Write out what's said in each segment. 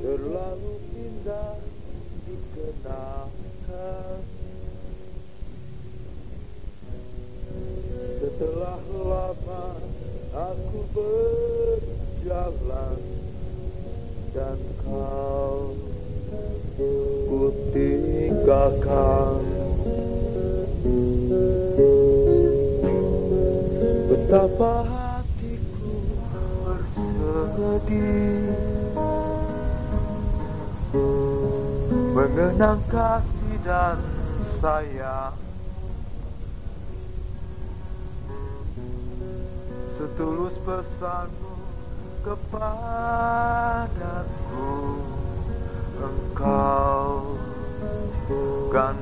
Terlalu indah dikenakan Setelah lama aku berjalan Dan kau ku tinggalkan. Betapa hatiku bersedih. Mengenang kasih dan sayang. Setulus pesanmu kepadaku Engkau kan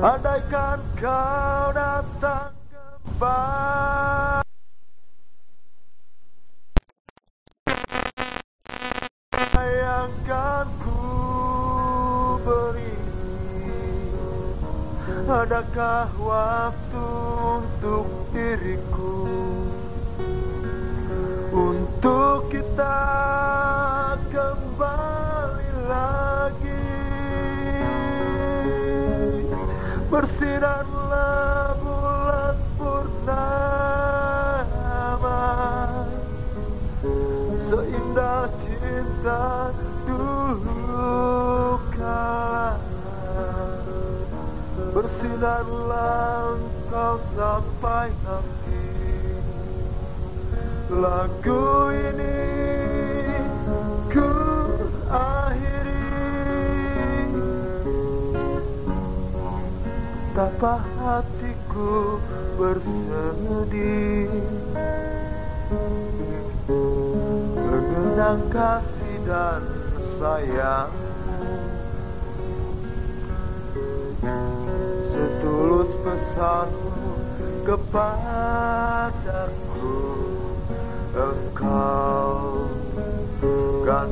Andaikan kau datang kembali ku beri. Adakah waktu untuk diriku Bersinarlah bulan purnama. Seindah cinta dulu kala Bersinarlah engkau sampai nanti Lagu ini Betapa hatiku bersedih. Mengenang kasih dan sayang. Setulus pesanmu kepadaku Engkau kan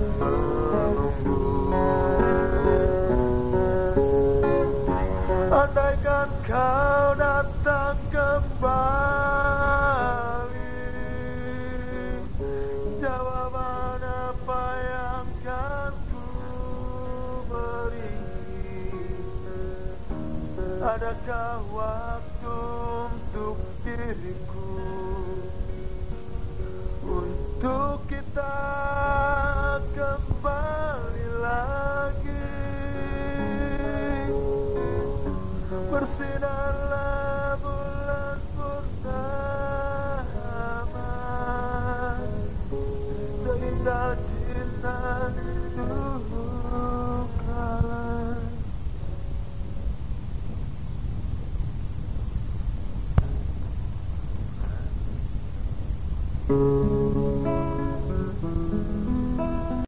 Adakah waktu untuk diriku? Untuk kita kembali lagi. Bersinarlah